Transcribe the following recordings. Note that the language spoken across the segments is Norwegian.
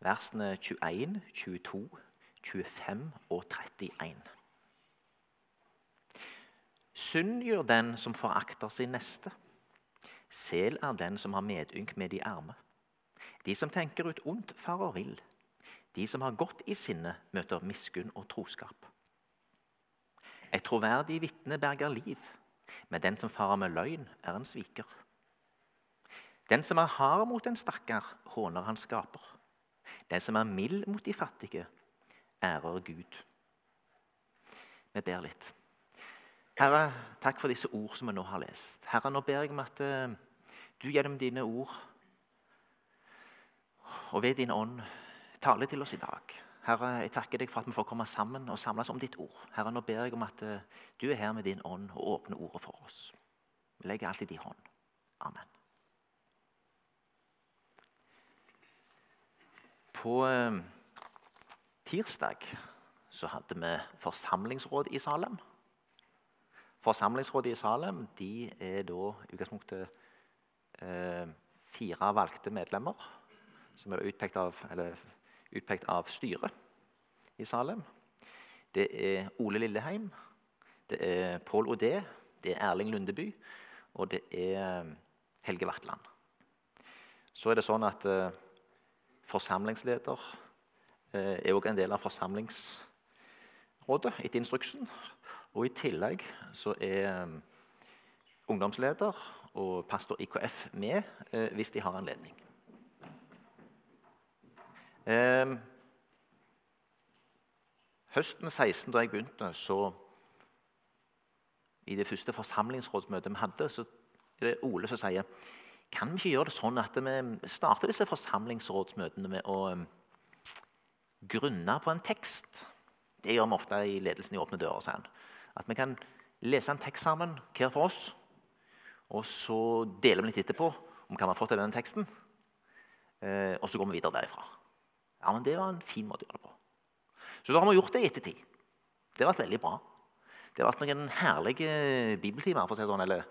versene 21, 22, 25 og 31. Synd gjør den som forakter sin neste. Sel er den som har medynk med de arme. De som tenker ut ondt, farer vill. De som har godt i sinne, møter miskunn og troskap. Et troverdig vitne berger liv, men den som farer med løgn, er en sviker. Den som er hard mot en stakkar, håner hans skaper. Den som er mild mot de fattige, ærer Gud. Vi ber litt. Herre, takk for disse ord som vi nå har lest. Herre, nå ber jeg om at uh, du gjennom dine ord og ved din ånd taler til oss i dag. Herre, jeg takker deg for at vi får komme sammen og samles om ditt ord. Herre, nå ber jeg om at uh, du er her med din ånd og åpner ordet for oss. Vi legger alt i din hånd. Amen. På uh, tirsdag så hadde vi forsamlingsråd i Salem. Forsamlingsrådet i Salem de er da utgangspunktet eh, fire valgte medlemmer som er utpekt av, utpekt av styret i Salem. Det er Ole Lilleheim, det er Pål Odé, det er Erling Lundeby og det er Helge Vatland. Så er det sånn at eh, forsamlingsleder eh, er også en del av forsamlingsrådet etter instruksen. Og I tillegg så er um, ungdomsleder og pastor IKF med eh, hvis de har anledning. Eh, høsten 16, da jeg begynte, så I det første forsamlingsrådsmøtet vi hadde, så er det Ole som sier kan vi ikke gjøre det sånn at vi starter disse forsamlingsrådsmøtene med å um, grunne på en tekst. Det gjør vi ofte i ledelsen i Åpne dører. Sånn. At vi kan lese en tekst sammen, hver for oss. Og så deler vi litt etterpå om hva vi har fått av denne teksten. Eh, og så går vi videre derifra. Ja, men Det var en fin måte å gjøre det på. Så da har vi gjort det i ettertid. Det har vært veldig bra. Det har vært noen herlige bibeltimer, for å si det sånn, eller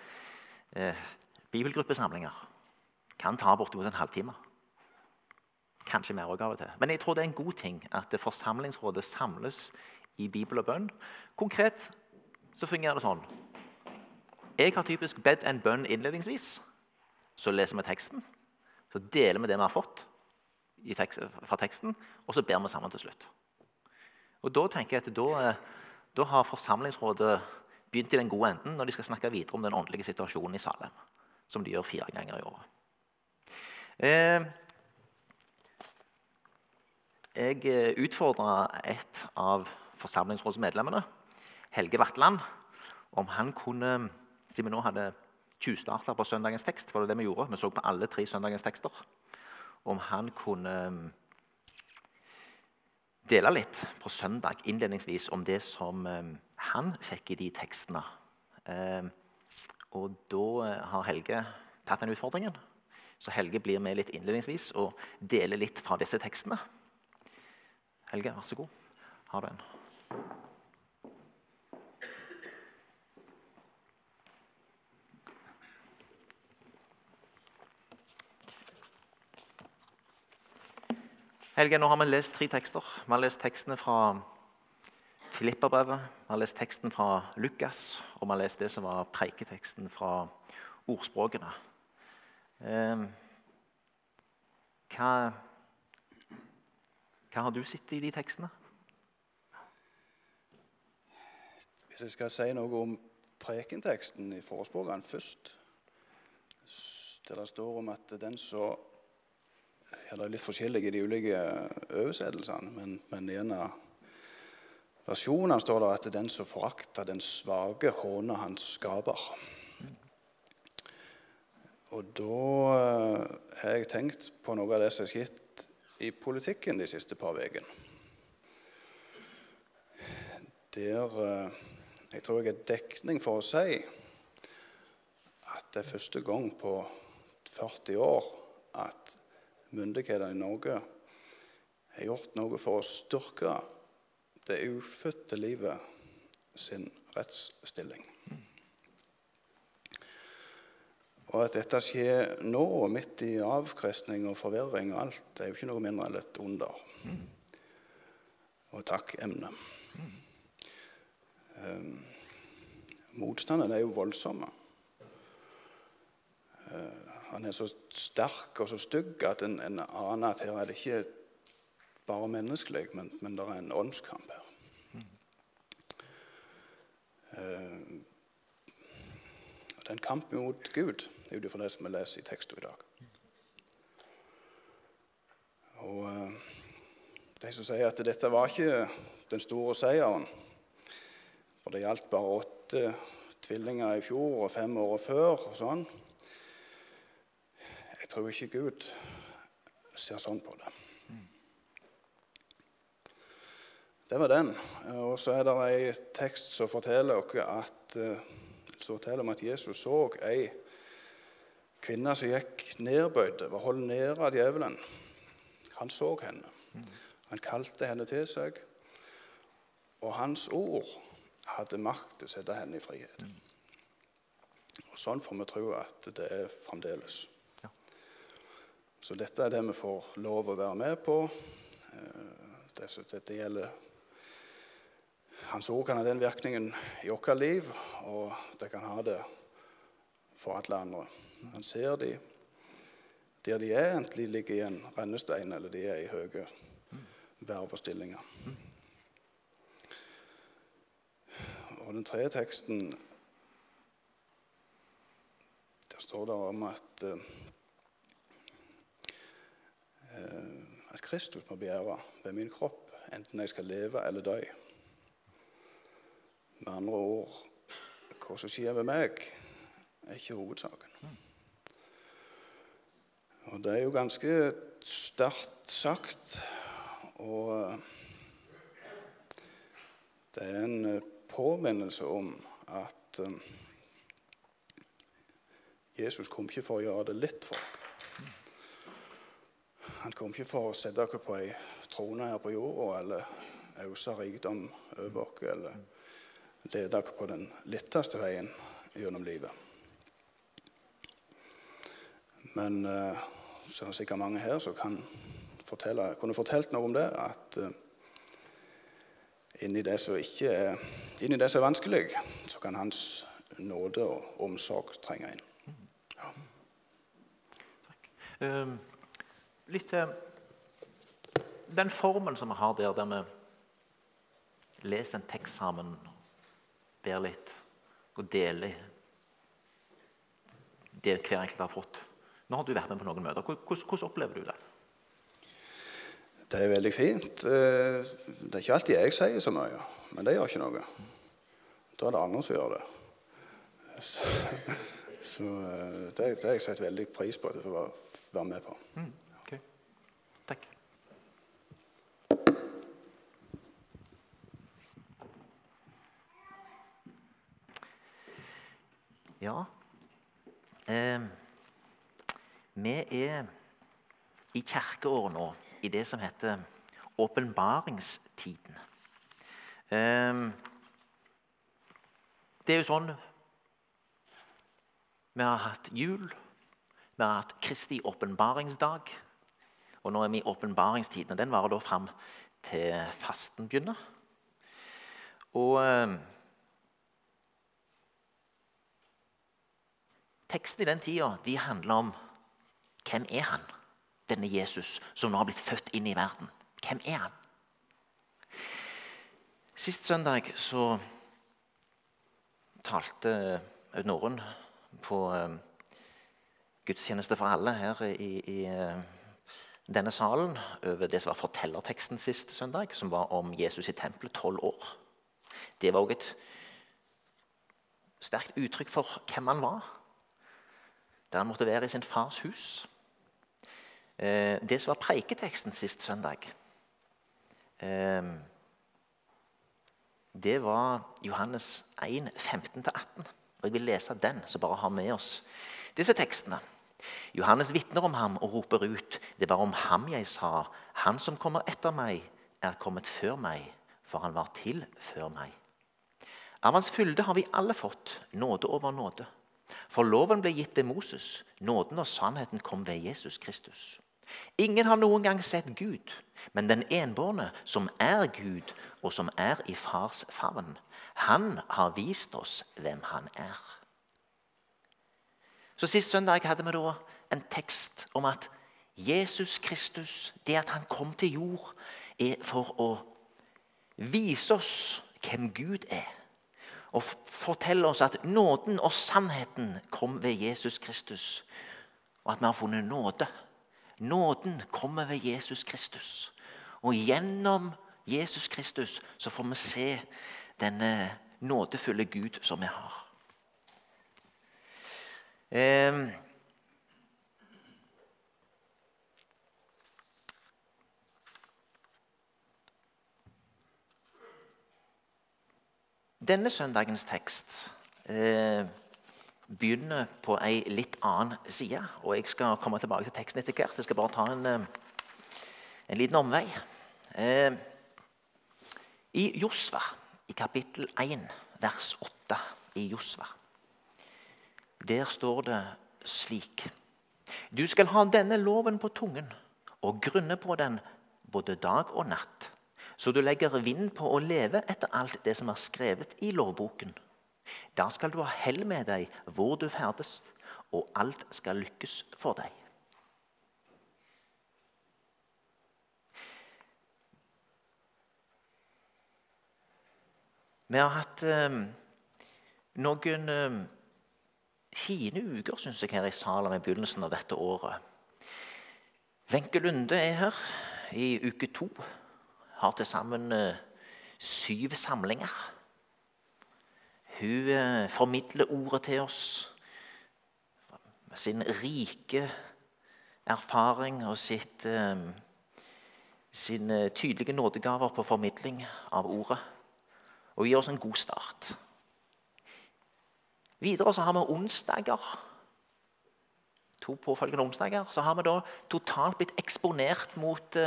eh, bibelgruppesamlinger. Kan ta bortimot en halvtime. Kanskje mer av og til. Men jeg tror det er en god ting at forsamlingsrådet samles i bibel og bønn. Konkret så fungerer det sånn. Jeg har typisk bedt en bønn innledningsvis. Så leser vi teksten. Så deler vi det vi har fått tekst, fra teksten, og så ber vi sammen til slutt. Og Da tenker jeg at da, da har Forsamlingsrådet begynt i den gode enden når de skal snakke videre om den åndelige situasjonen i Salem, som de gjør fire ganger i året. Eh, jeg eh, utfordra et av forsamlingsrådsmedlemmene Helge Vatland om han kunne, siden vi nå hadde tjuvstarta på søndagens tekst, for det det vi gjorde, vi så på alle tre søndagens tekster, om han kunne mm, dele litt på søndag innledningsvis om det som han fikk i de tekstene. Og da eh, har Helge tatt den utfordringen. Så Helge blir med litt innledningsvis og deler litt fra disse tekstene. Helge, vær så god. Har du en? Helge, nå har vi lest tre tekster. Vi har lest tekstene fra Filipperbrevet, vi har lest teksten fra Lukas, og vi har lest det som var preiketeksten fra ordspråkene. Eh, hva, hva har du sett i de tekstene? Hvis jeg skal si noe om prekenteksten i forespråkene først, der det står om at den som ja, Det er litt forskjellig i de ulike oversettelsene, men, men av versjonene står det at den som forakter den svake, håner hans skaper. Og da eh, har jeg tenkt på noe av det som har skjedd i politikken de siste par ukene. Der eh, jeg tror jeg er dekning for å si at det er første gang på 40 år at myndighetene i Norge har gjort noe for å styrke det ufødte livet sin rettsstilling. Og at dette skjer nå, midt i avkristning og forvirring og alt, er jo ikke noe mindre enn et under. Og takkemne. Um, motstanden er jo voldsomme. Uh, han er så sterk og så stygg at en, en aner at her er det ikke bare menneskelig, men, men det er en åndskamp her. Uh, det er en kamp mot Gud, ut ifra det som vi leser i teksten i dag. Og uh, De som sier at dette var ikke den store seieren, for det gjaldt bare åtte tvillinger i fjor og fem år før og sånn Jeg tror ikke Gud ser sånn på det. Det var den. Og så er det en tekst som forteller at uh, forteller om at Jesus så ei kvinne som gikk nedbøyd, var holdt nede av djevelen. Han så henne. Han kalte henne til seg. Og hans ord hadde makt til å sette henne i frihet. Og Sånn får vi tro at det er fremdeles. Så dette er det vi får lov å være med på. Det, det, dette gjelder hans ord kan ha den virkningen i vårt liv, og det kan ha det for alle andre. Han ser de der de er, enten de ligger i en rennestein eller de er i høye verv og stillinger. Og den tredje teksten Der står det om at uh, at Kristus må begjære ved min kropp, enten jeg skal leve eller dø. Med andre ord hva som skjer ved meg, er ikke hovedsaken. Og det er jo ganske sterkt sagt. Og eh, det er en eh, påminnelse om at eh, Jesus kom ikke for å gjøre det litt for oss. Han kom ikke for å sette oss på ei trone her på jorda eller ause rikdom over oss. eller lede dere på den letteste veien gjennom livet. Men uh, så er det sikkert mange her som kan fortelle, kunne fortalt noe om det. At uh, inni, det som ikke er, inni det som er vanskelig, så kan Hans nåde og omsorg trenge inn. Ja. Um, litt til den formen som vi har der, der vi leser en tekst sammen ber litt og deler det hver enkelt har fått. Nå har du vært med på noen møter. Hvordan, hvordan opplever du det? Det er veldig fint. Eh, det er ikke alltid jeg sier så mye, men det gjør ikke noe. Da er det andre som gjør det. Så, så eh, det, det har jeg sett veldig pris på at jeg får være med på. Mm, okay. Takk. Ja eh, Vi er i kirkeåret nå, i det som heter åpenbaringstiden. Eh, det er jo sånn Vi har hatt jul, vi har hatt Kristi åpenbaringsdag. Og nå er vi i åpenbaringstiden, og den varer da fram til fasten begynner. Og eh, Teksten i den tida de handler om hvem er han, denne Jesus som nå har blitt født inn i verden. Hvem er han? Sist søndag så talte Aud Norun på eh, gudstjeneste for alle her i, i eh, denne salen over det som var fortellerteksten sist søndag, som var om Jesus i tempelet tolv år. Det var òg et sterkt uttrykk for hvem han var der han måtte være i sin fars hus. Eh, det som var preiketeksten sist søndag, eh, det var Johannes 1, 15-18. Jeg vil lese den, så bare ha med oss disse tekstene. Johannes vitner om ham og roper ut, det var om ham jeg sa, han som kommer etter meg, er kommet før meg, for han var til før meg. Av hans fylde har vi alle fått nåde over nåde. For loven ble gitt til Moses, nåden og sannheten kom ved Jesus Kristus. Ingen har noen gang sett Gud, men den enbårne, som er Gud, og som er i fars favn, han har vist oss hvem han er. Så Sist søndag hadde vi da en tekst om at Jesus Kristus, det at han kom til jord, er for å vise oss hvem Gud er. Og fortelle oss at nåden og sannheten kom ved Jesus Kristus. Og at vi har funnet nåde. Nåden kommer ved Jesus Kristus. Og gjennom Jesus Kristus så får vi se denne nådefulle Gud som vi har. Eh, Denne søndagens tekst eh, begynner på ei litt annen side. og Jeg skal komme tilbake til teksten etter hvert. Jeg skal bare ta en, eh, en liten omvei. Eh, I Josva, i kapittel 1, vers 8 i Josva, der står det slik Du skal ha denne loven på tungen og grunne på den både dag og natt så du legger vind på å leve etter alt det som er skrevet i lovboken. Da skal du ha hell med deg hvor du ferdes, og alt skal lykkes for deg. Vi har hatt eh, noen eh, fine uker synes jeg, her i Salem i begynnelsen av dette året. Wenche Lunde er her i uke to har til sammen eh, syv samlinger. Hun eh, formidler ordet til oss med sin rike erfaring og sitt, eh, sine tydelige nådegaver på formidling av ordet. Og gir oss en god start. Videre så har vi onsdager. To påfølgende onsdager. Så har vi da totalt blitt eksponert mot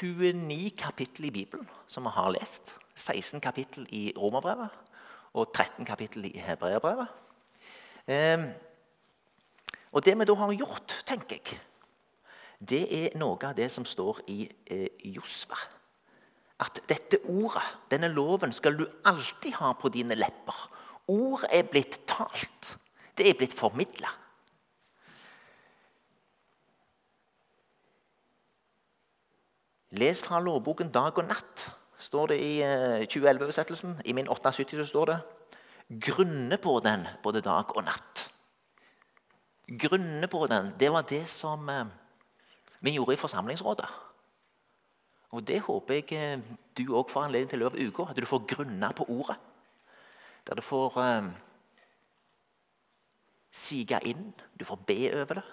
29 kapittel i Bibelen som vi har lest. 16 kapittel i Romerbrevet og 13 kapittel i Hebreerbrevet. Eh, og det vi da har gjort, tenker jeg, det er noe av det som står i eh, Josva. At dette ordet, denne loven, skal du alltid ha på dine lepper. Ordet er blitt talt. Det er blitt formidla. Les fra lovboken dag og natt, står det i 2011-oversettelsen. Eh, I min 78 så står det grunne på den både dag og natt. Grunne på den, det var det som eh, vi gjorde i forsamlingsrådet. Og Det håper jeg eh, du òg får anledning til i løpet av uka. At du får grunne på ordet. Der du får sige inn, du får be over det.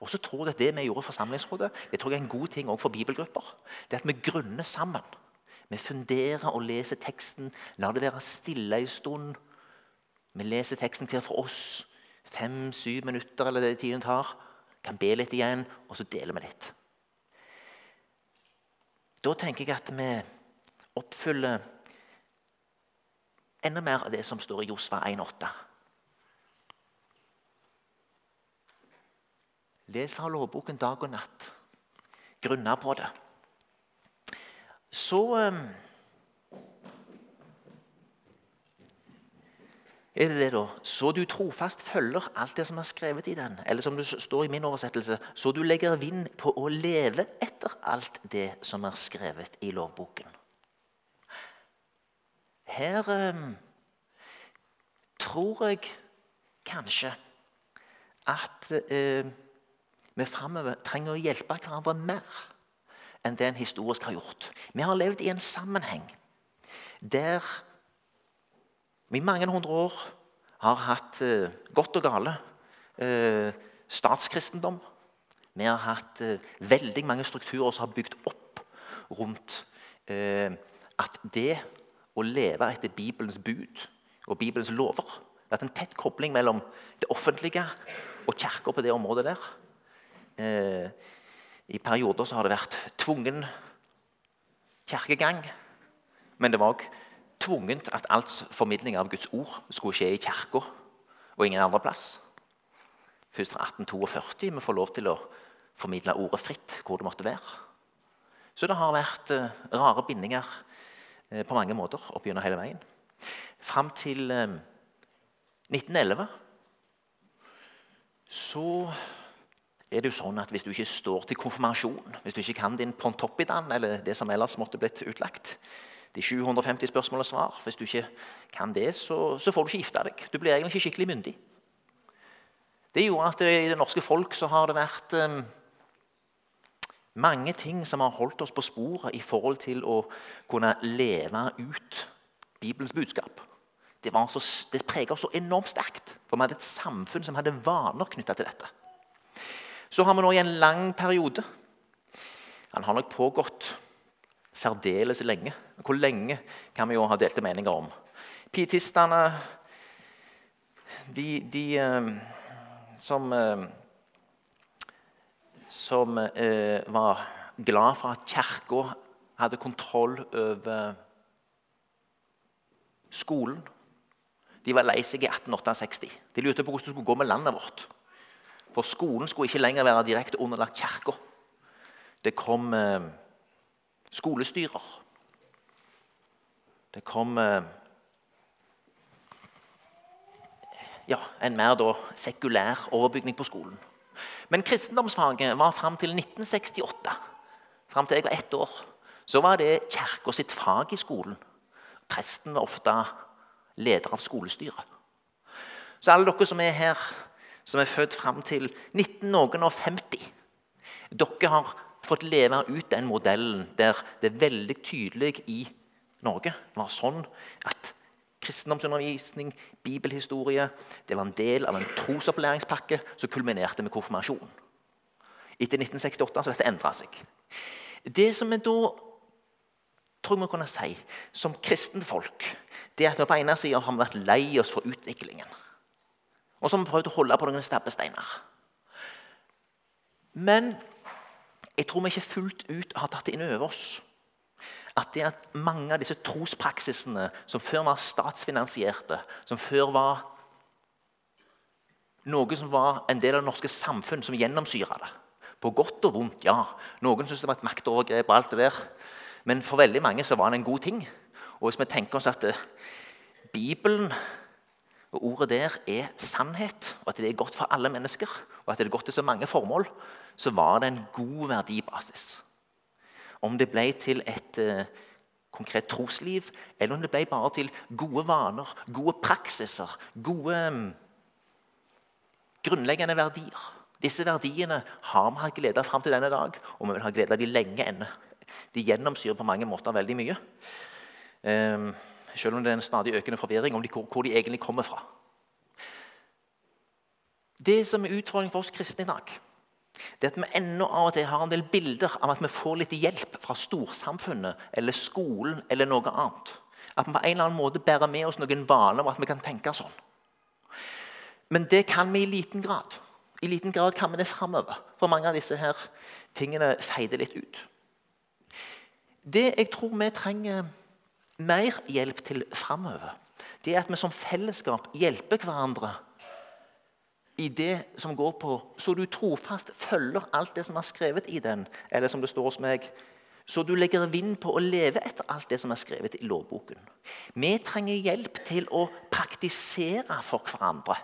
Og så tror jeg at Det vi gjorde i Forsamlingsrådet, det tror jeg er en god ting også for bibelgrupper. Det at vi grunner sammen. Vi funderer og leser teksten. La det være stille en stund. Vi leser teksten hver for oss. Fem-syv minutter eller det tiden tar. Kan be litt igjen, og så deler vi litt. Da tenker jeg at vi oppfyller enda mer av det som står i Josva 1,8. Les fra lovboken dag og natt. Grunna på det. Så um, er det det, da. Så du trofast følger alt det som er skrevet i den. Eller som det står i min oversettelse, så du legger vind på å leve etter alt det som er skrevet i lovboken. Her um, tror jeg kanskje at uh, vi framover trenger å hjelpe hverandre mer enn det en historisk har gjort. Vi har levd i en sammenheng der vi i mange hundre år har hatt eh, godt og gale eh, statskristendom. Vi har hatt eh, veldig mange strukturer som har bygd opp rundt eh, at det å leve etter Bibelens bud og Bibelens lover Det har vært en tett kobling mellom det offentlige og kirka på det området der. Eh, I perioder så har det vært tvungen kirkegang. Men det var òg tvungent at all formidling av Guds ord skulle skje i kirka og ingen andre plass. Først fra 1842 vi får lov til å formidle ordet fritt hvor det måtte være. Så det har vært eh, rare bindinger eh, på mange måter opp gjennom hele veien. Fram til eh, 1911 så er det jo sånn at hvis du ikke står til konfirmasjon, hvis du ikke kan din pontoppidan, eller det som ellers måtte blitt utlagt, de 750 spørsmål og svar Hvis du ikke kan det, så, så får du ikke gifte deg. Du blir egentlig ikke skikkelig myndig. Det gjorde at det, i det norske folk så har det vært um, mange ting som har holdt oss på sporet i forhold til å kunne leve ut Bibelens budskap. Det, så, det preget oss så enormt sterkt. For vi hadde et samfunn som hadde vaner knytta til dette. Så har vi nå i en lang periode Han har nok pågått særdeles lenge. Hvor lenge kan vi jo ha delte meninger om. Pietistene de, de eh, som, eh, som eh, var glad for at Kirka hadde kontroll over skolen. De var lei seg i 1868. De lurte på hvordan det skulle gå med landet vårt. For skolen skulle ikke lenger være direkte underlagt Kirka. Det kom eh, skolestyrer. Det kom eh, ja, en mer da, sekulær overbygning på skolen. Men kristendomsfaget var fram til 1968, fram til jeg var ett år, så var det kirka sitt fag i skolen. Presten var ofte leder av skolestyret. Så alle dere som er her, som er født fram til 1950 Dere har fått leve ut den modellen der det er veldig tydelig i Norge var sånn at kristendomsundervisning, bibelhistorie. Det var en del av en trosopplæringspakke som kulminerte med konfirmasjon. Etter 1968 så dette endra seg. Det som vi da tror vi kunne si som kristenfolk, det er at vi på ene sida har vært lei oss for utviklingen. Og så har vi prøvd å holde på noen stabbesteiner. Men jeg tror vi ikke fullt ut har tatt det inn over oss at det at mange av disse trospraksisene som før var statsfinansierte, som før var noe som var en del av det norske samfunn, som gjennomsyra det. På godt og vondt, ja. Noen syntes det var et maktovergrep, og alt det der. men for veldig mange så var det en god ting. Og hvis vi tenker oss at eh, Bibelen og ordet der er sannhet, og at det er godt for alle mennesker, og at det er godt til så mange formål, så var det en god verdibasis. Om det ble til et eh, konkret trosliv, eller om det ble bare til gode vaner, gode praksiser, gode um, grunnleggende verdier. Disse verdiene har vi hatt glede av fram til denne dag, og vi vil ha glede av dem lenge ennå. De gjennomsyrer på mange måter veldig mye. Um, selv om det er en stadig økende forvirring om de, hvor de egentlig kommer fra. Det som er utfordringen for oss kristne i dag, det er at vi ennå av og til har en del bilder av at vi får litt hjelp fra storsamfunnet eller skolen eller noe annet. At vi på en eller annen måte bærer med oss noen vaner om at vi kan tenke sånn. Men det kan vi i liten grad. I liten grad kan vi det framover. For mange av disse her tingene feider litt ut. Det jeg tror vi trenger mer hjelp til framover, det er at vi som fellesskap hjelper hverandre i det som går på så du trofast følger alt det som er skrevet i den, eller som det står hos meg, så du legger vind på å leve etter alt det som er skrevet i lovboken. Vi trenger hjelp til å praktisere for hverandre.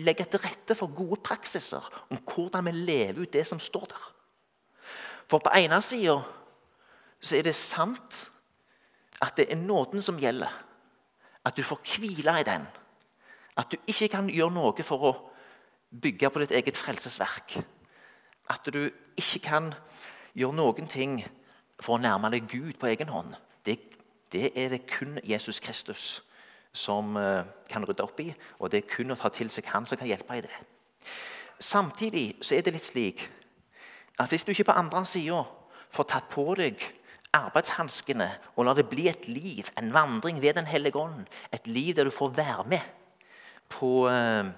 Legge til rette for gode praksiser om hvordan vi lever ut det som står der. For på ene sida så er det sant at det er nåden som gjelder. At du får hvile i den. At du ikke kan gjøre noe for å bygge på ditt eget frelsesverk. At du ikke kan gjøre noen ting for å nærme deg Gud på egen hånd. Det, det er det kun Jesus Kristus som uh, kan rydde opp i, og det er kun å ta til seg Han som kan hjelpe i det. Samtidig så er det litt slik at hvis du ikke på andre sida får tatt på deg arbeidshanskene og la det bli et liv, en vandring ved Den hellige ånd, et liv der du får være med på uh,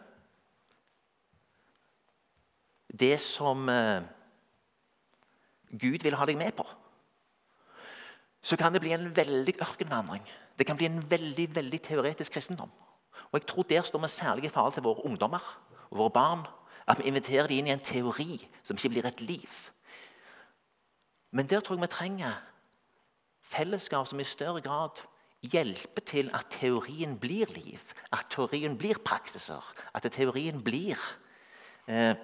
det som eh, Gud vil ha deg med på, så kan det bli en veldig ørkenvandring. Det kan bli en veldig veldig teoretisk kristendom. Og jeg tror Der står vi særlig i forhold til våre ungdommer og våre barn. At vi inviterer dem inn i en teori som ikke blir et liv. Men der tror jeg vi trenger fellesskap som i større grad hjelper til at teorien blir liv, at teorien blir praksiser, at teorien blir eh,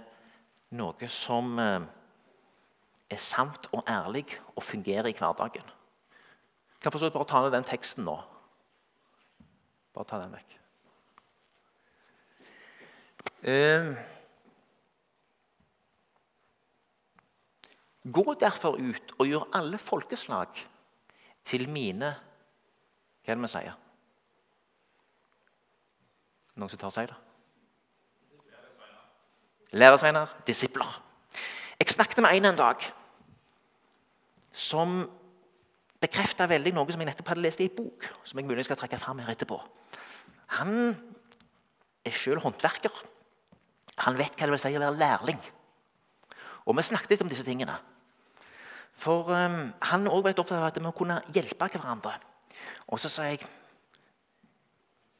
noe som eh, er sant og ærlig og fungerer i hverdagen. Jeg kan forstå bare ta ned den teksten nå. Bare ta den vekk. Eh, Gå derfor ut og gjør alle folkeslag til mine Hva er det vi sier? Noen som tar seg det? Læresveiner, disipler. Jeg snakket med en en dag som bekrefta veldig noe som jeg nettopp hadde lest i en bok. som jeg mulig skal trekke frem her etterpå. Han er sjøl håndverker. Han vet hva det vil si å være lærling. Og vi snakket litt om disse tingene. For um, han òg var opptatt av at vi må kunne hjelpe hverandre. Og så sa jeg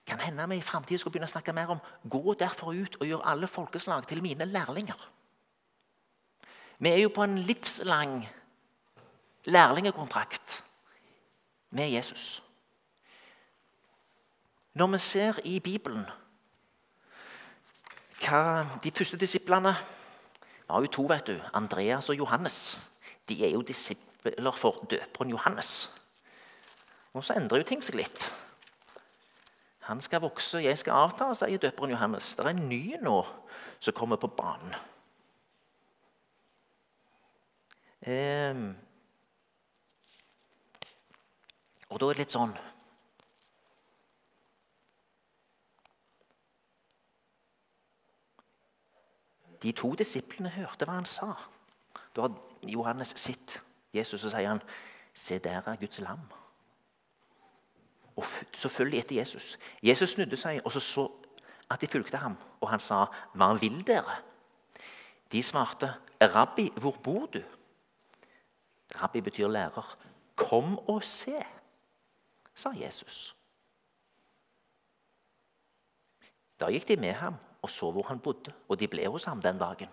kan hende vi i framtida skal begynne å snakke mer om gå derfor ut og gjør alle folkeslag til mine lærlinger. Vi er jo på en livslang lærlingekontrakt med Jesus. Når vi ser i Bibelen hva de første disiplene var jo to, vet du. Andreas og Johannes. De er jo disipler for døperen Johannes. Og så endrer jo ting seg litt. Han skal vokse, jeg skal avta, sier døperen Johannes. Det er en ny nå som kommer på banen. Eh, og da er det litt sånn De to disiplene hørte hva han sa. Da har Johannes sett Jesus, og sier han, 'Se, der er Guds lam'. Og så følger de etter Jesus. Jesus snudde seg og så, så at de fulgte ham, og han sa, 'Hva vil dere?' De svarte, 'Rabbi, hvor bor du?' Rabbi betyr lærer. 'Kom og se', sa Jesus. Da gikk de med ham og så hvor han bodde, og de ble hos ham den dagen.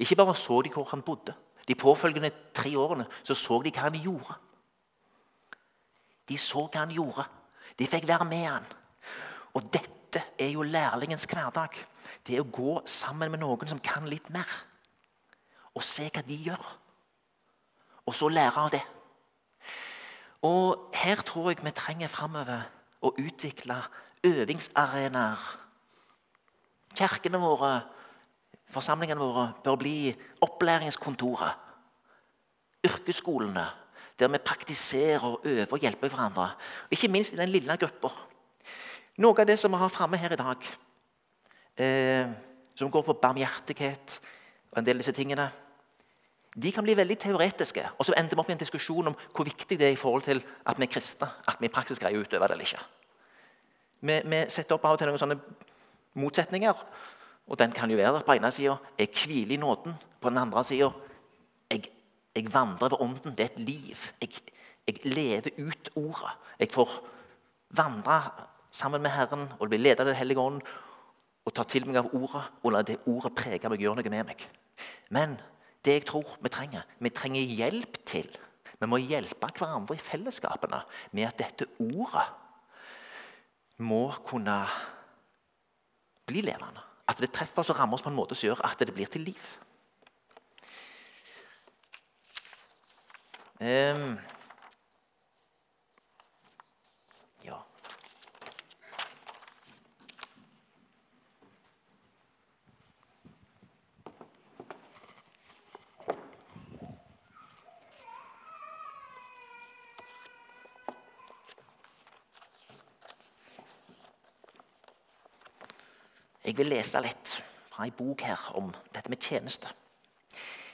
Ikke bare så de hvor han bodde. De påfølgende tre årene så, så de hva han gjorde. De så hva han gjorde. De fikk være med han. Og dette er jo lærlingens hverdag. Det er å gå sammen med noen som kan litt mer, og se hva de gjør. Og så lære av det. Og her tror jeg vi trenger framover å utvikle øvingsarenaer. Kirkene våre, forsamlingene våre, bør bli opplæringskontoret, Yrkesskolene der vi praktiserer og øver og hjelper hverandre. Og ikke minst i den lille gruppa. Noe av det som vi har framme her i dag, eh, som går på barmhjertighet og en del av disse tingene, de kan bli veldig teoretiske. Og så ender vi opp i en diskusjon om hvor viktig det er i forhold til at vi er kristne. At vi i praksis greier å utøve det eller ikke. Vi, vi, setter opp av og til noen sånne motsetninger. Og den kan jo være på ene sida jeg hviler i nåden. På den andre sida jeg jeg vandrer ved Ånden. Det er et liv. Jeg, jeg lever ut ordet. Jeg får vandre sammen med Herren og bli ledet av Den hellige ånd og ta til meg av ordet og la det ordet prege meg gjøre noe med meg. Men det jeg tror vi trenger, vi trenger hjelp til. Vi må hjelpe hverandre i fellesskapene med at dette ordet må kunne bli levende. At det treffer oss og rammer oss på en måte som gjør at det blir til liv. Um, ja. Jeg vil lese litt fra en bok her om dette med tjeneste.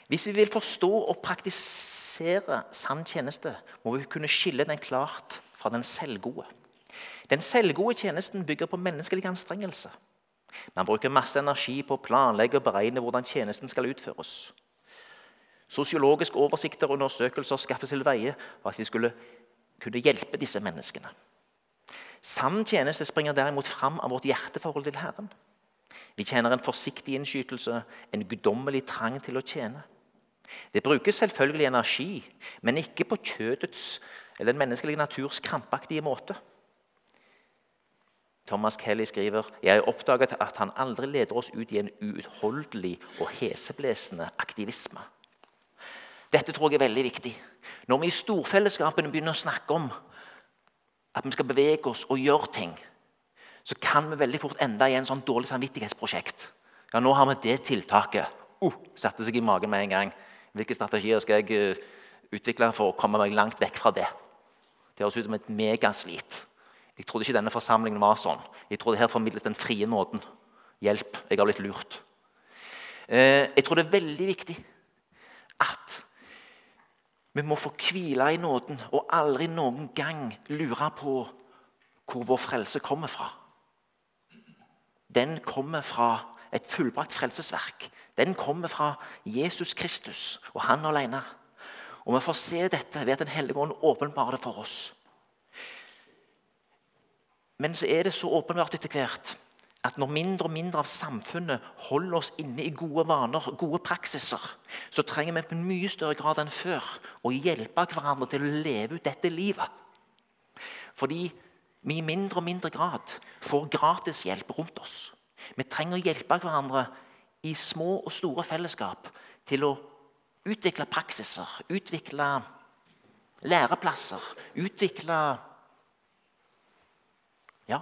Hvis vi vil forstå og praktisere sann tjeneste, må vi kunne skille den klart fra den selvgode. Den selvgode tjenesten bygger på menneskelig anstrengelse. Man bruker masse energi på å planlegge og beregne hvordan tjenesten skal utføres. Sosiologiske oversikter og undersøkelser skaffes til veie for at vi skulle kunne hjelpe disse menneskene. Sann tjeneste springer derimot fram av vårt hjerteforhold til Herren. Vi kjenner en forsiktig innskytelse, en guddommelig trang til å tjene. Det brukes selvfølgelig energi, men ikke på kjødets eller den menneskelige naturs krampaktige måte. Thomas Kelly skriver jeg har oppdaget at han aldri leder oss ut i en uutholdelig og heseblesende aktivisme. Dette tror jeg er veldig viktig. Når vi i storfellesskapene begynner å snakke om at vi skal bevege oss og gjøre ting, så kan vi veldig fort ende i en sånn dårlig samvittighetsprosjekt. Ja, nå har vi det tiltaket. Uh, satte seg i magen med en gang. Hvilke strategier skal jeg uh, utvikle for å komme meg langt vekk fra det? Det høres ut som et megaslit. Jeg trodde ikke denne forsamlingen var sånn. Jeg trodde her formidles den frie nåden. Hjelp, jeg har blitt lurt. Uh, jeg tror det er veldig viktig at vi må få hvile i nåden og aldri noen gang lure på hvor vår frelse kommer fra. Den kommer fra et fullbrakt frelsesverk. Den kommer fra Jesus Kristus og han alene. Og Vi får se dette ved at Den hellige ånd åpenbarer det for oss. Men så er det så åpenbart etter hvert at når mindre og mindre av samfunnet holder oss inne i gode vaner, gode praksiser, så trenger vi på en mye større grad enn før å hjelpe hverandre til å leve ut dette livet. Fordi vi i mindre og mindre grad får gratishjelp rundt oss. Vi trenger å hjelpe hverandre i små og store fellesskap til å utvikle praksiser, utvikle læreplasser, utvikle ja,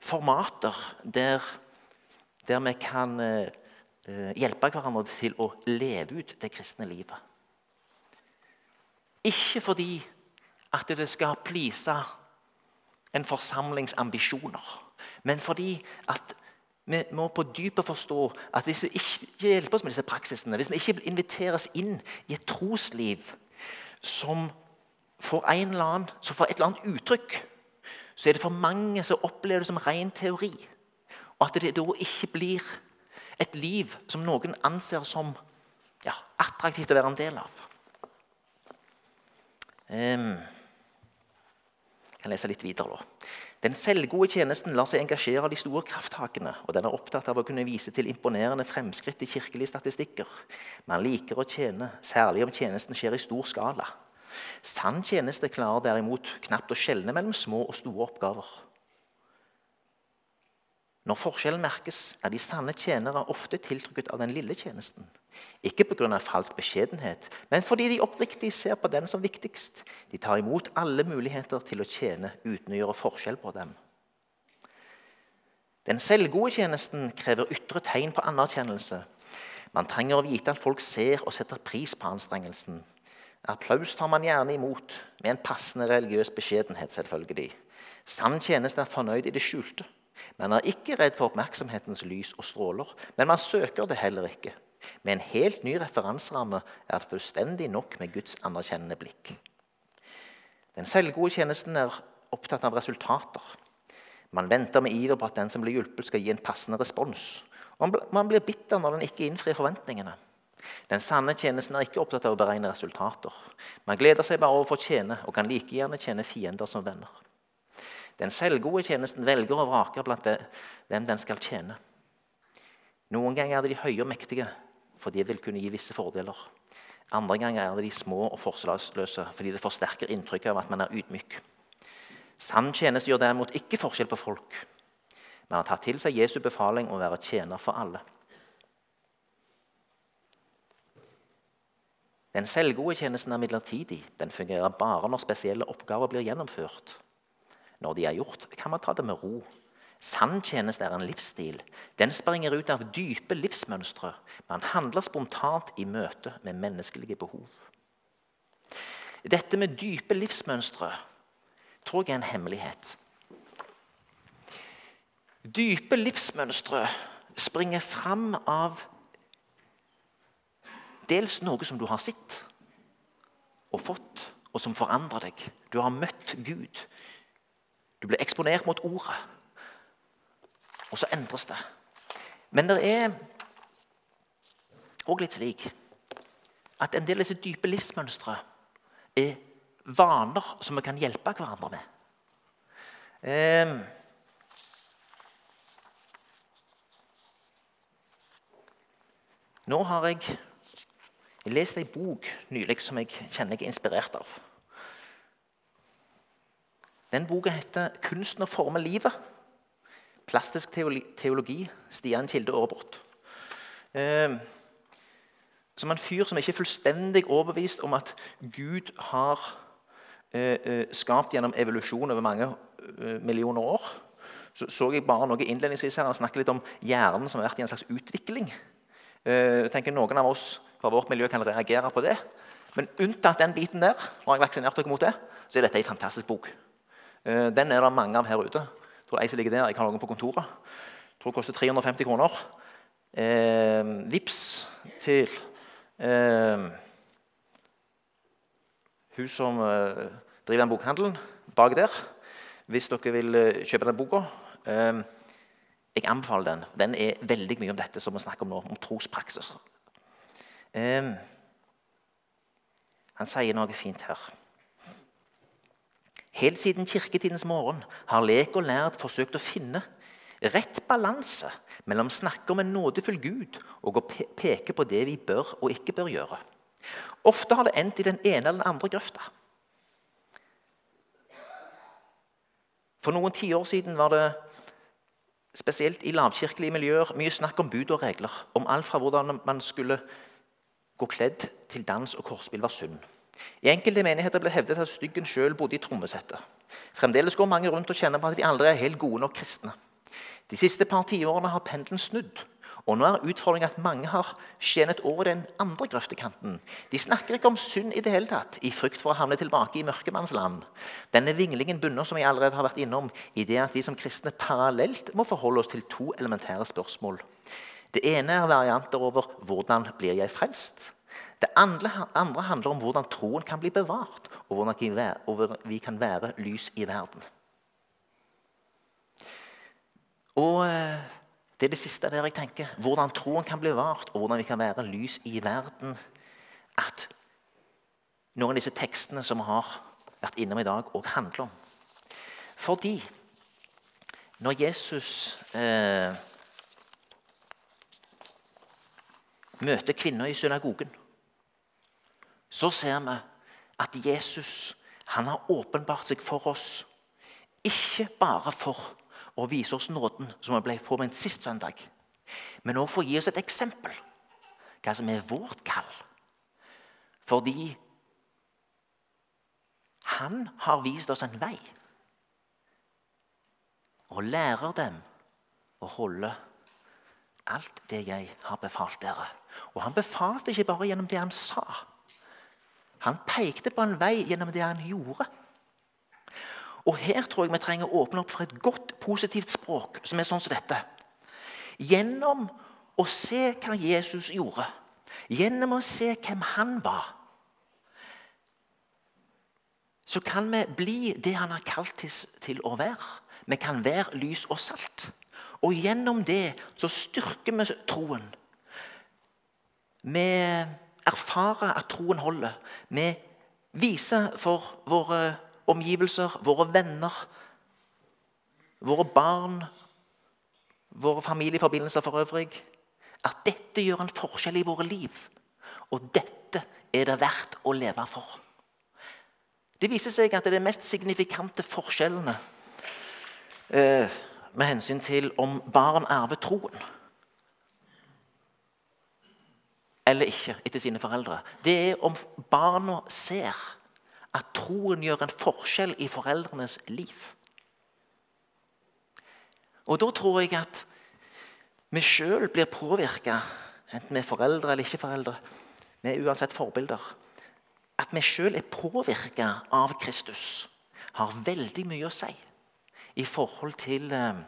formater der, der vi kan uh, hjelpe hverandre til å leve ut det kristne livet. Ikke fordi at det skal please en forsamlings ambisjoner, men fordi at vi må på dypet forstå at hvis vi ikke hjelper oss med disse praksisene, hvis vi ikke inviteres inn i et trosliv som får, en eller annen, som får et eller annet uttrykk så er det for mange som opplever det som ren teori. Og at det da ikke blir et liv som noen anser som ja, attraktivt å være en del av. Um, kan lese litt videre. da. Den selvgode tjenesten lar seg engasjere av de store krafttakene, og den er opptatt av å kunne vise til imponerende fremskritt i kirkelige statistikker. Man liker å tjene, særlig om tjenesten skjer i stor skala. Sann tjeneste klarer derimot knapt å skjelne mellom små og store oppgaver. Når forskjellen merkes, er de sanne tjenere ofte tiltrukket av den lille tjenesten. Ikke pga. falsk beskjedenhet, men fordi de oppriktig ser på den som viktigst. De tar imot alle muligheter til å tjene uten å gjøre forskjell på dem. Den selvgode tjenesten krever ytre tegn på anerkjennelse. Man trenger å vite at folk ser og setter pris på anstrengelsen. Applaus tar man gjerne imot, med en passende religiøs beskjedenhet. selvfølgelig. Sann tjeneste er fornøyd i det skjulte. Man er ikke redd for oppmerksomhetens lys og stråler, men man søker det heller ikke. Med en helt ny referanseramme er det fullstendig nok med Guds anerkjennende blikk. Den selvgode tjenesten er opptatt av resultater. Man venter med iver på at den som blir hjulpet, skal gi en passende respons. Og man blir bitter når den ikke innfrir forventningene. Den sanne tjenesten er ikke opptatt av å beregne resultater. Man gleder seg bare over å få tjene, og kan like gjerne tjene fiender som venner. Den selvgode tjenesten velger å vrake blant det, hvem den skal tjene. Noen ganger er det de høye og mektige, for de vil kunne gi visse fordeler. Andre ganger er det de små og forslagsløse, fordi det forsterker inntrykket av at man er ydmyk. Sann tjeneste gjør derimot ikke forskjell på folk. Man har tatt til seg Jesu befaling om å være tjener for alle. Den selvgode tjenesten er midlertidig. Den fungerer bare når spesielle oppgaver blir gjennomført. Når de er gjort, kan man ta det med ro. Sann tjeneste er en livsstil. Den springer ut av dype livsmønstre. Man handler spontant i møte med menneskelige behov. Dette med dype livsmønstre tror jeg er en hemmelighet. Dype livsmønstre springer fram av Dels noe som du har sett og fått, og som forandrer deg. Du har møtt Gud. Du blir eksponert mot ordet. Og så endres det. Men det er òg litt slik at en del av disse dype livsmønstre er vaner som vi kan hjelpe hverandre med. Eh, nå har jeg lest ei bok nylig som jeg kjenner jeg er inspirert av. Den boka heter 'Kunsten å forme livet'. Plastisk teologi. Stian Kilde Aarebrot. Eh, som en fyr som ikke er fullstendig overbevist om at Gud har eh, eh, skapt gjennom evolusjon over mange eh, millioner år. Så, så jeg bare noe innledningsvis her, Han snakker litt om hjernen som har vært i en slags utvikling. Jeg tenker Noen av oss fra vårt miljø kan reagere på det. Men unntatt den biten der, har jeg vaksinert dere mot det, så er dette en fantastisk bok. Eh, den er det mange av her ute. Jeg tror ei som ligger der, jeg har noen på kontoret. Jeg tror det koster 350 kroner. Eh, vips til eh, hun som eh, driver den bokhandelen bak der. Hvis dere vil eh, kjøpe den boka. Eh, jeg anbefaler den. Den er veldig mye om dette som vi snakker om nå, om trospraksis. han sier noe fint her. Helt siden kirketidens morgen har lek og lærd forsøkt å finne rett balanse mellom å snakke om en nådefull Gud og å peke på det vi bør og ikke bør gjøre. Ofte har det endt i den ene eller den andre grøfta. For noen tiår siden var det spesielt i lavkirkelige miljøer mye snakk om bud og regler. Om alt fra hvordan man skulle gå kledd til dans og kortspill var synd. I enkelte menigheter ble hevdet at styggen sjøl bodde i trommesettet. Fremdeles går mange rundt og kjenner på at de aldri er helt gode nok kristne. De siste par tiårene har pendelen snudd. Og nå er utfordringen at mange har skjenet over den andre grøftekanten. De snakker ikke om synd i det hele tatt, i frykt for å havne tilbake i mørkemannsland. Denne vinglingen bunner som jeg allerede har vært innom, i det at vi som kristne parallelt må forholde oss til to elementære spørsmål. Det ene er varianter over 'hvordan blir jeg frelst'? Det andre, handler om hvordan troen kan bli bevart, og hvordan vi kan være lys i verden. Og eh, Det er det siste der jeg tenker. Hvordan troen kan bli bevart, og hvordan vi kan være lys i verden. At noen av disse tekstene som vi har vært innom i dag, òg handler om. Fordi når Jesus eh, møter kvinner i synagogen så ser vi at Jesus han har åpenbart seg for oss. Ikke bare for å vise oss nåden, som vi ble påminnet sist søndag, men også for å gi oss et eksempel hva som er vårt kall. Fordi han har vist oss en vei og lærer dem å holde alt det jeg har befalt dere. Og han befalte ikke bare gjennom det han sa. Han pekte på en vei gjennom det han gjorde. Og Her tror jeg vi trenger å åpne opp for et godt, positivt språk som er sånn som dette. Gjennom å se hva Jesus gjorde, gjennom å se hvem han var, så kan vi bli det han har kalt oss til å være. Vi kan være lys og salt. Og gjennom det så styrker vi troen. Med erfare at troen holder. Vi viser for våre omgivelser, våre venner, våre barn, våre familieforbindelser for øvrig, at dette gjør en forskjell i våre liv. Og dette er det verdt å leve for. Det viser seg at det er de mest signifikante forskjellene eh, med hensyn til om barn arver troen eller ikke etter sine foreldre. Det er om barna ser at troen gjør en forskjell i foreldrenes liv. Og Da tror jeg at vi sjøl blir påvirka, enten vi er foreldre eller ikke foreldre. Vi er uansett forbilder. At vi sjøl er påvirka av Kristus, har veldig mye å si i forhold til eh,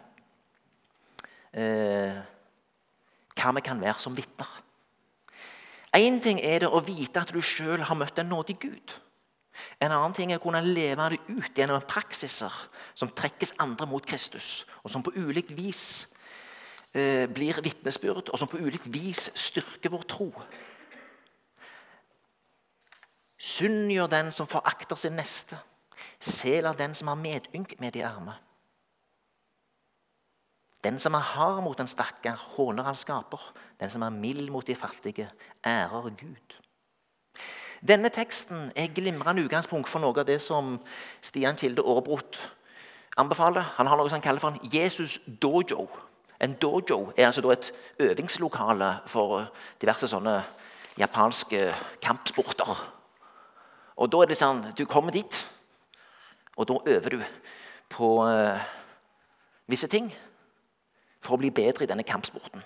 eh, hva vi kan være som vitner. Én ting er det å vite at du sjøl har møtt en nådig Gud. En annen ting er å kunne leve det ut gjennom praksiser som trekkes andre mot Kristus, og som på ulikt vis eh, blir vitnesbyrd, og som på ulikt vis styrker vår tro. Synd gjør den som forakter sin neste. Sel av den som har medynk med de arme. Den som er hard mot en stakkar, håner all skaper. Den som er mild mot de fattige, ærer Gud. Denne teksten er glimrende utgangspunkt for noe av det som Stian Kilde Aarbrot anbefaler. Han har noe som han kaller for en Jesus dojo. En dojo er altså et øvingslokale for diverse sånne japanske kampsporter. Og da er det sånn, Du kommer dit, og da øver du på uh, visse ting for å bli bedre i denne kampsporten.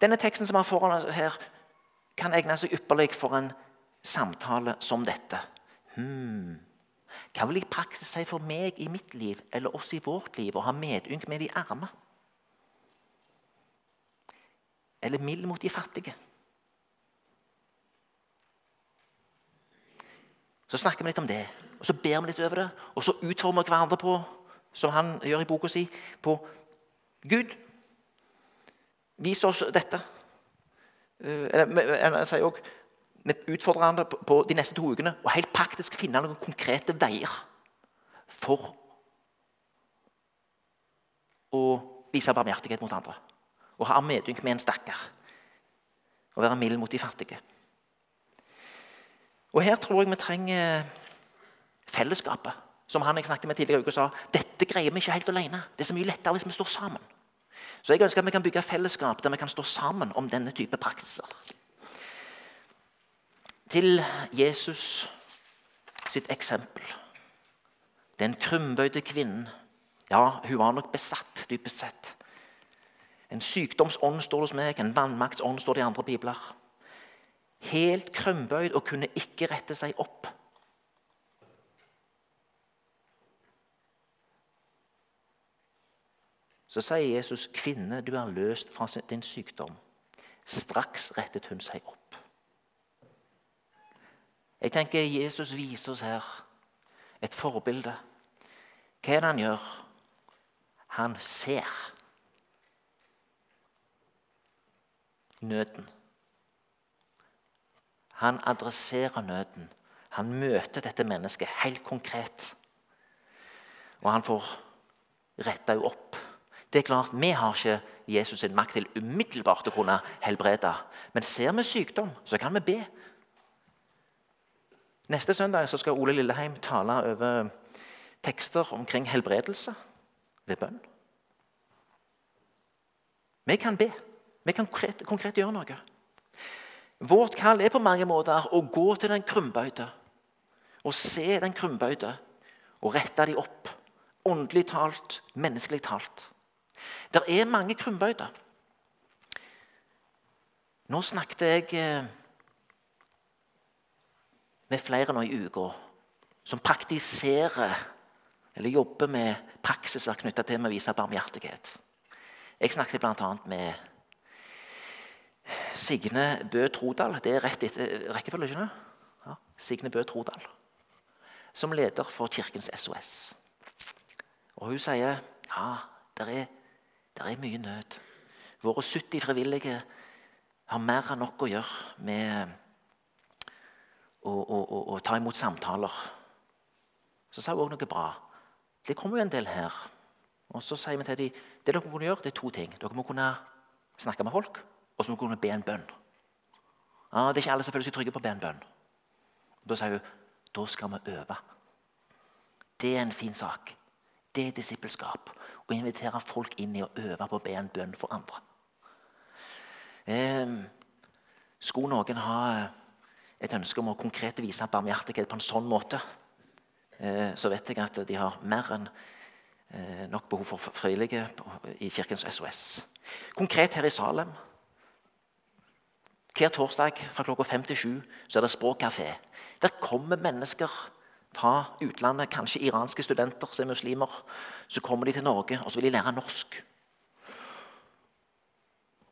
Denne teksten som er foran oss her, kan egne seg ypperlig for en samtale som dette. Hmm. Hva vil i praksis si for meg i mitt liv eller oss i vårt liv å ha medynk med de arme? Eller mild mot de fattige? Så snakker vi litt om det, og så ber vi litt over det. Og så utformer vi hverandre på, som han gjør i boka si, på Gud, vis oss dette. Eh, jeg sier også, Vi utfordrer hverandre på de neste to ukene og helt praktisk finne noen konkrete veier for å vise barmhjertighet mot andre. Og ha medynk med en stakkar. Og være mild mot de fattige. Og Her tror jeg vi trenger fellesskapet som han jeg snakket med tidligere uke sa dette greier vi ikke helt alene. Det er så mye lettere hvis vi står sammen. Så jeg ønsker at vi kan bygge fellesskap der vi kan stå sammen om denne type praksiser. Til Jesus sitt eksempel. Den krumbøyde kvinnen. Ja, hun var nok besatt, dypest sett. En sykdomsånd står hos meg, en vannmaktsånd står det i andre bibler. Helt krumbøyd og kunne ikke rette seg opp. Så sier Jesus, 'Kvinne, du er løst fra din sykdom.' Straks rettet hun seg opp. Jeg tenker Jesus viser oss her et forbilde. Hva er det han gjør? Han ser nøden. Han adresserer nøden. Han møter dette mennesket helt konkret. Og han får retta henne opp det er klart, Vi har ikke Jesus sin makt til umiddelbart å kunne helbrede. Men ser vi sykdom, så kan vi be. Neste søndag skal Ole Lilleheim tale over tekster omkring helbredelse ved bønn. Vi kan be. Vi kan konkret, konkret gjøre noe. Vårt kall er på mange måter å gå til den krumbøyde og se den krumbøyde og rette dem opp. Åndelig talt, menneskelig talt. Det er mange krumbøyder. Nå snakket jeg eh, med flere nå i uka som praktiserer eller jobber med praksiser knytta til å vise barmhjertighet. Jeg snakket bl.a. med Signe Bø Trodal. Det er rett etter rekkefølge, ikke sant? Ja, Signe Bø Trodal. Som leder for Kirkens SOS. Og hun sier ja, det er det er mye nød. Våre 70 frivillige har mer enn nok å gjøre med å, å, å, å ta imot samtaler. Så sa hun òg noe bra. Det kommer jo en del her. Og så sier vi til dem det dere må kunne gjøre, det er to ting. Dere må kunne snakke med folk, og så må dere kunne be en bønn. Ja, Det er ikke alle som føler seg trygge på å be en bønn. Da sier hun da skal vi øve. Det er en fin sak. Det er disippelskap og invitere folk inn i å øve på å be en bønn for andre. Eh, skulle noen ha et ønske om å konkret vise barmhjertighet på en sånn måte, eh, så vet jeg at de har mer enn eh, nok behov for frivillige i Kirkens SOS. Konkret her i Salem. Hver torsdag fra klokka fem til sju så er det språkkafé. Der kommer mennesker fra utlandet, kanskje iranske studenter som er muslimer. Så kommer de til Norge og så vil de lære norsk.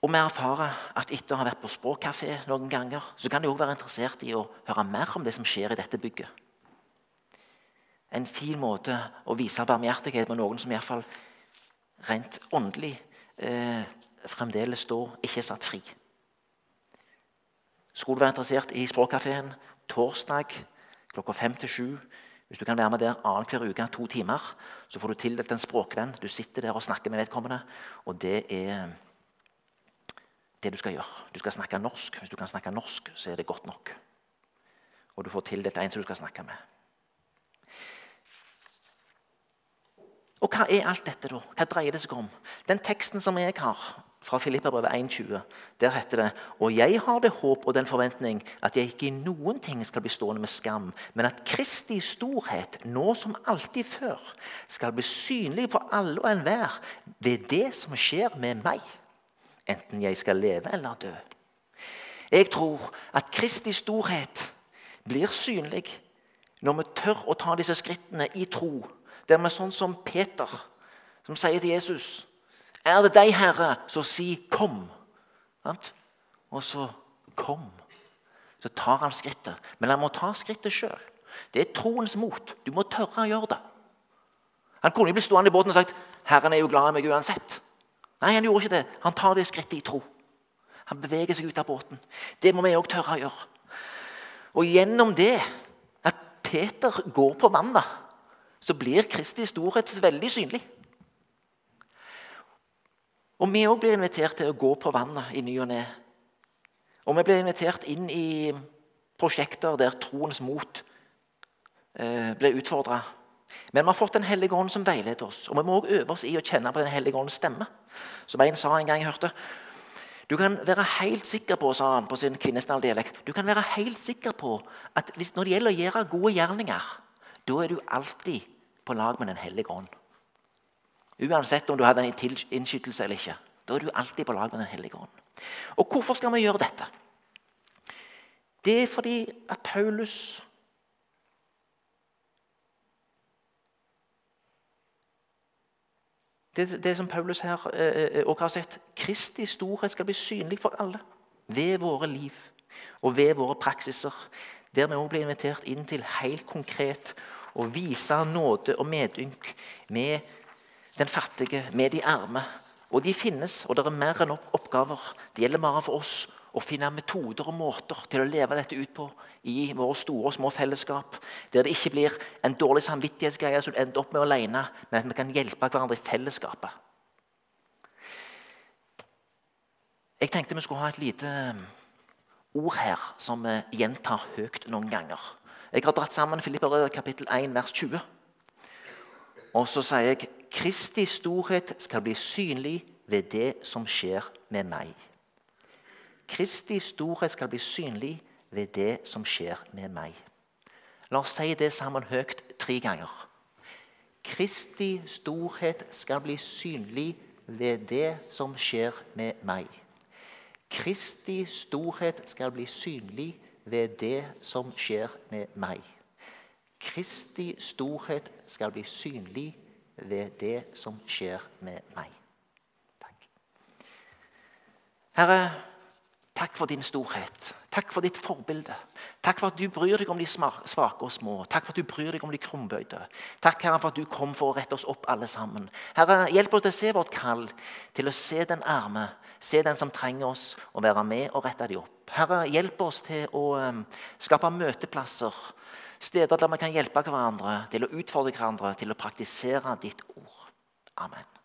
Og vi erfarer at etter å ha vært på språkkafé noen ganger, så kan de òg være interessert i å høre mer om det som skjer i dette bygget. En fin måte å vise barmhjertighet med noen som iallfall rent åndelig eh, fremdeles da ikke er satt fri. Skulle du være interessert i Språkkafeen torsdag klokka fem til sju hvis du kan være med der annenhver uke to timer, så får du tildelt en språkvenn. Du sitter der og snakker med vedkommende, og det er det du skal gjøre. Du skal snakke norsk. Hvis du kan snakke norsk, så er det godt nok. Og du får tildelt en som du skal snakke med. Og hva er alt dette, da? Hva dreier det seg om? Den teksten som jeg har fra Filippabrevet 1,20, der heter det Og jeg har det håp og den forventning at jeg ikke i noen ting skal bli stående med skam, men at Kristi storhet, nå som alltid før, skal bli synlig for alle og enhver ved det som skjer med meg, enten jeg skal leve eller dø. Jeg tror at Kristi storhet blir synlig når vi tør å ta disse skrittene i tro, der vi sånn som Peter, som sier til Jesus er det deg, Herre, så si 'kom'. Og så 'kom'. Så tar han skrittet. Men han må ta skrittet sjøl. Det er troens mot. Du må tørre å gjøre det. Han kunne blitt stående i båten og sagt 'Herren er jo glad i meg uansett'. Nei, han gjorde ikke det. Han tar det skrittet i tro. Han beveger seg ut av båten. Det må vi òg tørre å gjøre. Og gjennom det, at Peter går på vannet, så blir Kristi storhet veldig synlig. Og vi òg blir invitert til å gå på vannet i ny og ne. Og vi blir invitert inn i prosjekter der troens mot eh, blir utfordra. Men vi har fått Den hellige ånd som veileder oss, og vi må også øve oss i å kjenne på Den hellige ånds stemme. Som en sa en gang jeg hørte. Du kan være helt sikker på sa han på sin kvinesdal-dialekt, du kan være helt sikker på at hvis, når det gjelder å gjøre gode gjerninger, da er du alltid på lag med Den hellige ånd. Uansett om du hadde en innskytelse eller ikke. Da er du alltid på lag med Den hellige ånd. Og hvorfor skal vi gjøre dette? Det er fordi at Paulus Det, det som Paulus her også eh, eh, har sett Kristi storhet skal bli synlig for alle ved våre liv og ved våre praksiser. Der vi også blir invitert inn til helt konkret å vise nåde og medynk med den fattige, med de arme. Og de finnes, og det er mer enn oppgaver. Det gjelder bare for oss å finne metoder og måter til å leve dette ut på i våre store og små fellesskap. Der det ikke blir en dårlig samvittighetsgreie som du ender opp med alene, men at vi kan hjelpe hverandre i fellesskapet. Jeg tenkte vi skulle ha et lite um, ord her som vi gjentar høyt noen ganger. Jeg har dratt sammen Filipperød kapittel 1, vers 20. Og så sier jeg Kristi storhet skal bli synlig ved det som skjer med meg. Kristi storhet skal bli synlig ved det som skjer med meg. La oss si det sammen høyt tre ganger. Kristi storhet skal bli synlig ved det som skjer med meg. Kristi storhet skal bli synlig ved det som skjer med meg. Kristi storhet skal bli synlig ved det som skjer med meg. Takk. Herre, takk for din storhet. Takk for ditt forbilde. Takk for at du bryr deg om de svake og små. Takk for at du bryr deg om de krumbøyde. Takk Herre, for at du kom for å rette oss opp alle sammen. Herre, Hjelp oss til å se vårt kall, til å se den arme, se den som trenger oss, og være med og rette dem opp. Herre, hjelp oss til å um, skape møteplasser Steder der vi kan hjelpe hverandre til å utfordre hverandre til å praktisere ditt ord. Amen.